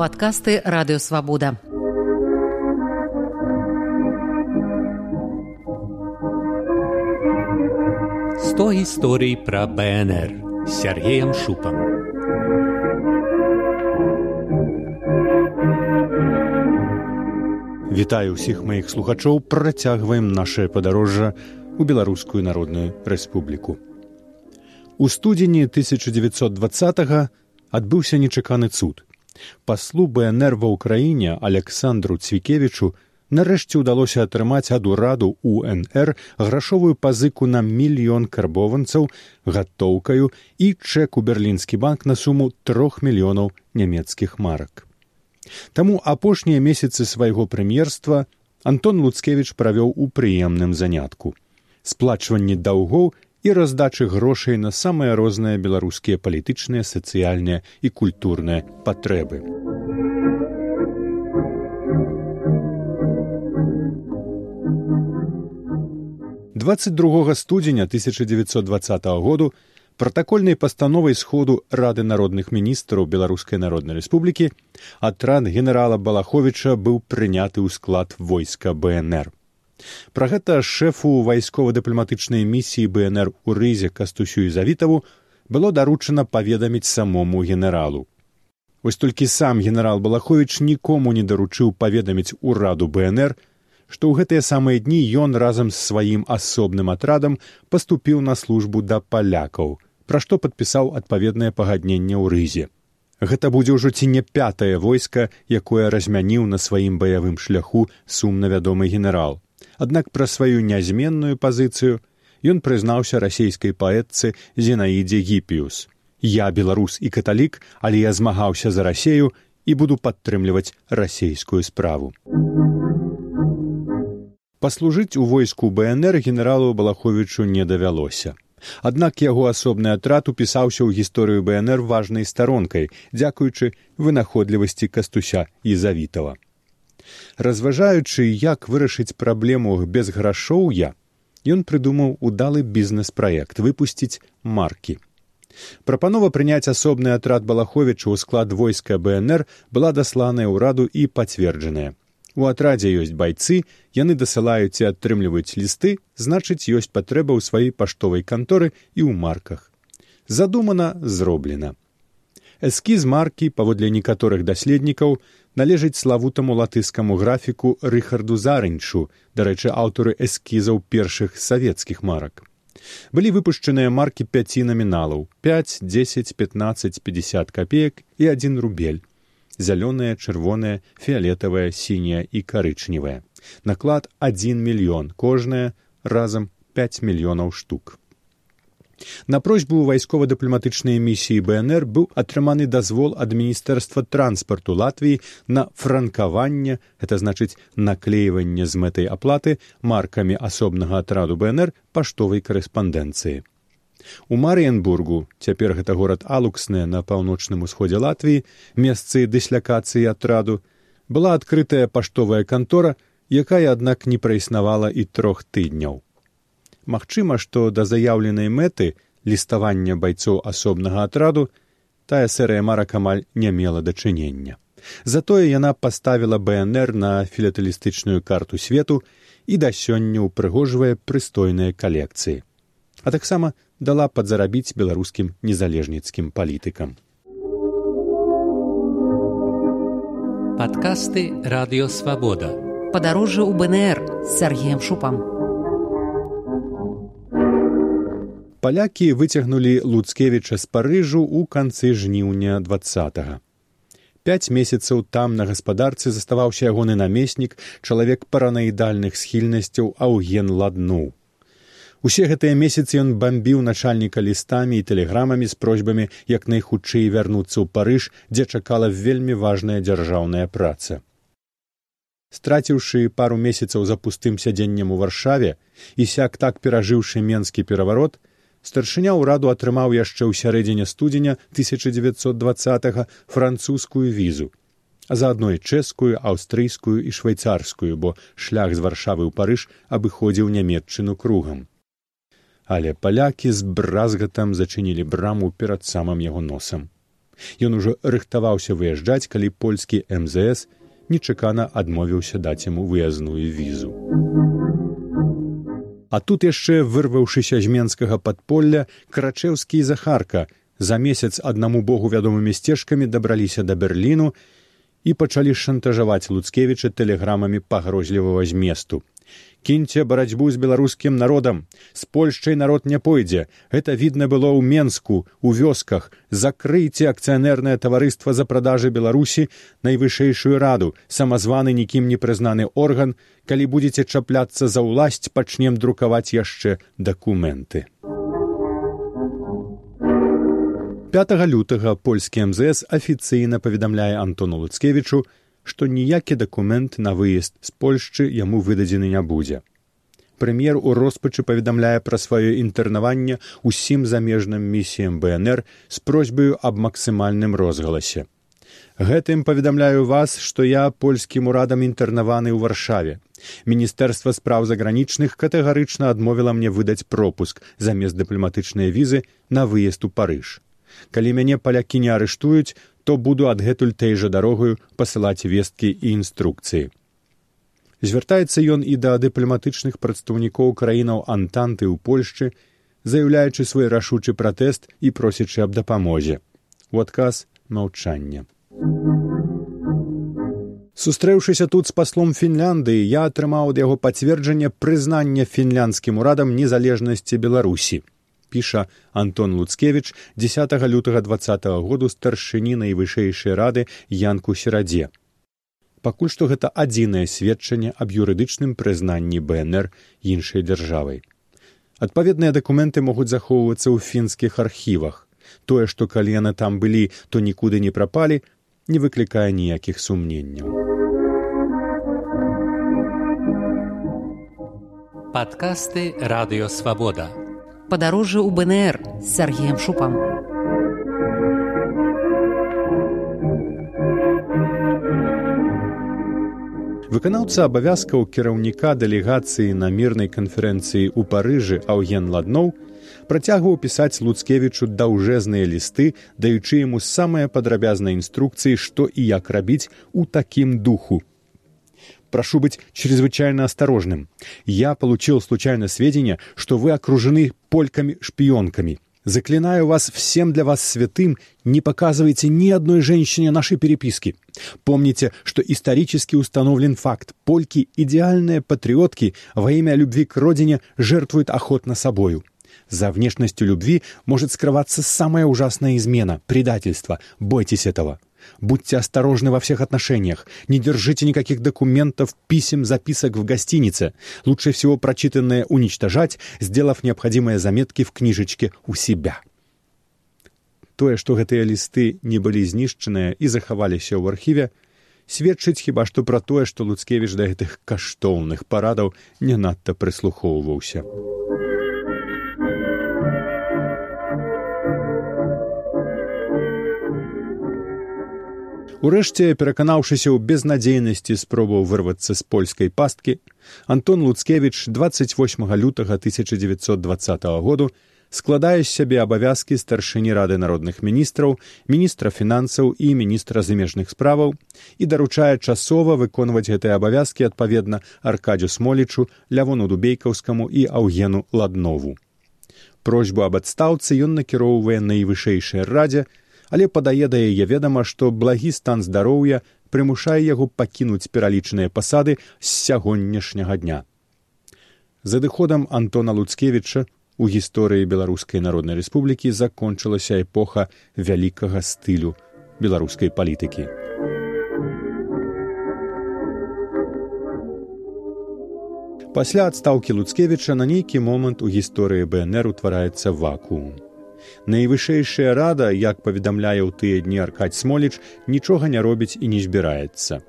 падкасты радыёвабода. Сто гісторый пра БНР Сергеем Шупам. Вітаю ўсіх маіх слухачоў, працягваем нашае падарожжа у беларускую народную рэспубліку. У студзені 1920 адбыўся нечаканы цуд. Паслу БНР ва ўкраіне Александру Цвікевічу нарэшце ўдалося атрымаць ад ураду УНР грашовую пазыку на мільён карбованцаў гатоўкаю і чэк у берлінскі банк на суму трох мільёнаў нямецкіх марак. Таму апошнія месяцы свайго прэм'ерства Антон Луцкевіч правёў у прыемным занятку. Сплачванне даўгоў і раздачы грошай на самыя розныя беларускія палітычныя, сацыяльныя і культурныя патрэбы. Другога студзеня 1920 году пратакольнай пастановай сходу рады народных міністраў беларускай народнай рэспублікі атрад генерала балаховича быў прыняты ў склад войска бнр Пра гэта шэфу вайскова-дыпламатычнай місіі БНР у рызе кастусю і завітаву было даручана паведаміць самому генералу. Вось толькі сам генерал Балахович нікому не даручыў паведаміць ураду БНР, што ў гэтыя самыя дні ён разам з сваім асобным атрадам паступіў на службу да палякаў, пра што падпісаў адпаведнае пагадненне ў рызе. Гэта будзе ўжо ці не пятае войска, якое размяніў на сваім баявым шляху сумна вядомы генерал. Аднак пра сваю нязменную пазіцыю ён прызнаўся расійскай паэтцы зінаідзе гіпіус. Я беларус і каталік, але я змагаўся за рассею і буду падтрымліваць расійскую справу. Паслужыць у войску БНР генералу Балаховічу не давялося. Аднак яго асобны атрад упісаўся ў гісторыю БНР важнай старонкай, дзякуючы вынаходлівасці кастуся і завітава разважаючы як вырашыць праблему без грашоўя ён прыдумаў удалы бізнес-праект выпусціць маркі. Прапанова прыняць асобны атрад балаховіча ў склад войска бнр была дасланая ўраду і пацверджаная. У атрадзе ёсць байцы яны дасылаюць і атрымліваюць лісты значыць ёсць патрэба ў сваёй паштовай канторы і ў марках. Задумана зроблена. Эскіз маркі паводле некаторых даследнікаў належыць славутаму латыскаму графіку рыхарду зарынчу дарэчы аўтары эскізаў першых савецкіх марак. Былі выпушчаныя маркі пяці наміналаў пять десять пятнадцать пятьдесят копеек і адзін рубель зялёная чырвоная фіолетавая сіняя і карычневая наклад адзін мільён кожная разам пять мільёнаў штук На просьбу вайскова-дыпламатычнай місіі БНР быў атрыманы дазвол ад міністэрства транспарту Латвіі на франкаванне, гэта значыць наклейванне з мэтай аплаты маркамі асобнага атраду БНР паштовай карэспандэнцыі. У Марыенбургу, цяпер гэта горад Алуксныя на паўночным усходзе Латвіі, месцы дыслякацыі атраду, была адкрытая паштовая кантора, якая, аднак не праіснавала і трох тыдняў. Магчыма, што да заяўленай мэты ліставання байцоў асобнага атраду тая сэрыя марак амаль не мела дачынення. Затое яна паставіла БНР на філеталістычную карту свету і да сёння ўпрыгожвае прыстойныя калекцыі. А таксама дала падзарабіць беларускім незалежніцкім палітыкам. Падкасты радыёвабода. Падарожжа ў БНР з Сергеем Шупам. Палякі выцягнулі луцкевіча з парыжу ў канцы жніўня двадцатого пяць месяцаў там на гаспадарцы заставаўся ягоны намеснік чалавек паранаідальных схільнасцяў аўген ладну усе гэтыя месяцы ён бамбіў начальніка лістамі і тэлеграмамі з просьбамі як найхутчэй вярнуцца ў парыж дзе чакала вельмі важная дзяржаўная праца. Страціўшы пару месяцаў за пустым сядзеннем у варшаве і сяк так перажыўшы менскі пераварот старшыня ўраду атрымаў яшчэ ў сярэдзіне студзеня 1920 французскую візу а заадно і чэшскую аўстрыйскую і швейцарскую бо шлях з варшавы ў парыж абыходзіў нямметчыну кругам але палякі з бразгатам зачынілі браму перад самым яго носам Ён ужо рыхтаваўся выязджаць, калі польскі МЗС нечакана адмовіўся даць яму выязную візу. А тут яшчэ вырваўшыся з менскага падполля карачеўскі і захарка за месяц аднаму богу вядомымі сцежкамі дабраліся да берліну і пачалі шантажаваць луцкевіча тэлеграмамі пагрозлівага зместу. Кіньце барацьбу з беларускім народам! З польшчай народ не пойдзе! Гэта відна было ў менску у вёсках. Закрыйце акцыянернае таварыства за продажы беларусі найвышэйшую раду. Самазваны нікім не прызнаны орган. Калі будзеце чапляцца за ўласць пачнем друкаваць яшчэ дакументы 5 лютага польскі мзс афіцыйна паведамляе антону луцкевічу што ніякі дакумент на выезд з польшчы яму выдадзены не будзе. Прэм'ер у роспачы паведамляе пра сваё інтэрнаванне ўсім замежным місіям бнр з просьбаю аб максімальным розгаласе. Гэтым паведамляю вас што я польскім урадам інтэрнаваны ў варшаве. Міністэрства спраў загранічных катэгарычна адмовіла мне выдаць пропуск замест дыпламатычнай візы на выезд у парыж калі мяне палякі не арыштуюць то буду адгэтуль той жа дарогаю пасылаць весткі і інструкцыі. Звяртаецца ён і да дыпламатычных прадстаўнікоў краінаў антанты ў Польшчы, заяўляючы свой рашучы пратэст і просячы аб дапамозе. У адказ маўчання. Сустрэўшыся тут з паслом Фінляндыі, я атрымаў ад яго пацверджанне прызнання фінляндскім урадам незалежнасці Беларусі піша Антон Луцкевіч 10 лютага два году старшыні найвышэйшай рады янку серадзе. Пакуль што гэта адзінае сведчанне аб юрыдычным прызнанні БНР іншай дзяржавай. Адпаведныя дакументы могуць захоўвацца ў фінскіх архівах. Тое, што калі яны там былі, то нікуды не прапалі, не выклікае ніякіх сумненняў. Падкасты радыёвабода падарожжа ў бнр з сергеем шупам. Выканаўца абавязкаў кіраўніка дэлегацыі на мірнай канферэнцыі ў парыжы аўген ладноў працягваў пісаць луцкевічу даўжэзныя лісты даючы яму самыя падрабязныя інструкцыі што і як рабіць у такім духу прошу быть чрезвычайно осторожным. Я получил случайно сведения, что вы окружены польками-шпионками. Заклинаю вас всем для вас святым, не показывайте ни одной женщине нашей переписки. Помните, что исторически установлен факт. Польки, идеальные патриотки, во имя любви к родине жертвуют охотно собою. За внешностью любви может скрываться самая ужасная измена, предательство. Бойтесь этого. Будьте осторожны во всех отношениях. Не держите никаких документов, писем, записок в гостинице. Лучше всего прочитанное уничтожать, сделав необходимые заметки в книжечке у себя. Тое, што гэтыя лісты не былі знішчаныя і захаваліся ў архіве, сведчыць хіба што пра тое, што Луцкевіч да гэтых каштоўных парадаў не надта прыслухоўваўся. Урэшце, пераканаўшыся ў безнадзейнасці спробаў вырвацца з польскай пасткі, Антон Луцкевіч 28 лютага 1920 году складае з сябе абавязкі старшыні рады народных міністраў, міністра фінансаў і міністра замежных справаў і даручае часова выконваць гэтыя абавязкі адпаведна аркадзю смолічу, лявону дубейкаўскаму і аўгену ладнову. Просьбу аб адстаўцы ён накіроўвае найвышэйшай радзе, але падае да яе ведама, што благі стан здароўя прымушае яго пакінуць пералічаныя пасады з сягонняшняга дня. За адыходам Антона Луцкевіча у гісторыі беларускай народнай рэспублікі закончылася эпоха вялікага стылю беларускай палітыкі. Пасля адстаўкі Луцкевіча на нейкі момант у гісторыі БНР утвараецца вакуум. Найвышэйшая рада, як паведамляе ў тыя дні аркаць смоліч, нічога не робіць і не збіраецца.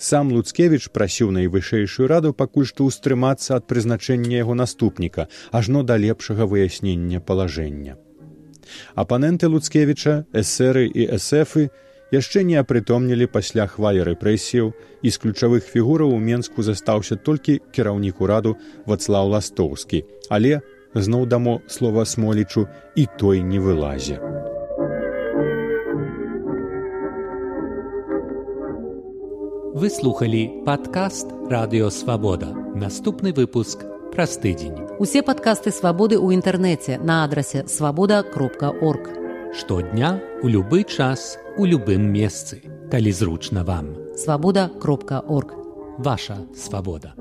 Сам Луцкевіч прасіў найвышэйшую раду пакуль што ўстрымацца ад прызначэння яго наступніка, ажно да лепшага выяснення палажэння. Апаненты Луцкевіча, эсеры і эсэфы яшчэ не апрытомнілі пасля хвалі рэпрэсіяў і з ключавых фігураў у Менску застаўся толькі кіраўнік ураду Вацлаў Ластоўскі, але зноў дамо слова смолічу і той не вылазе. Вы слухалі падкаст радыёвабода. Наступны выпуск праз тыдзень. Усе падкасты свабоды ў інтэрнэце на адрасе свабода кропка орг. Штодня у любы час у любым месцы, калі зручна вам. Свабода кропка орг. Ваша свабода.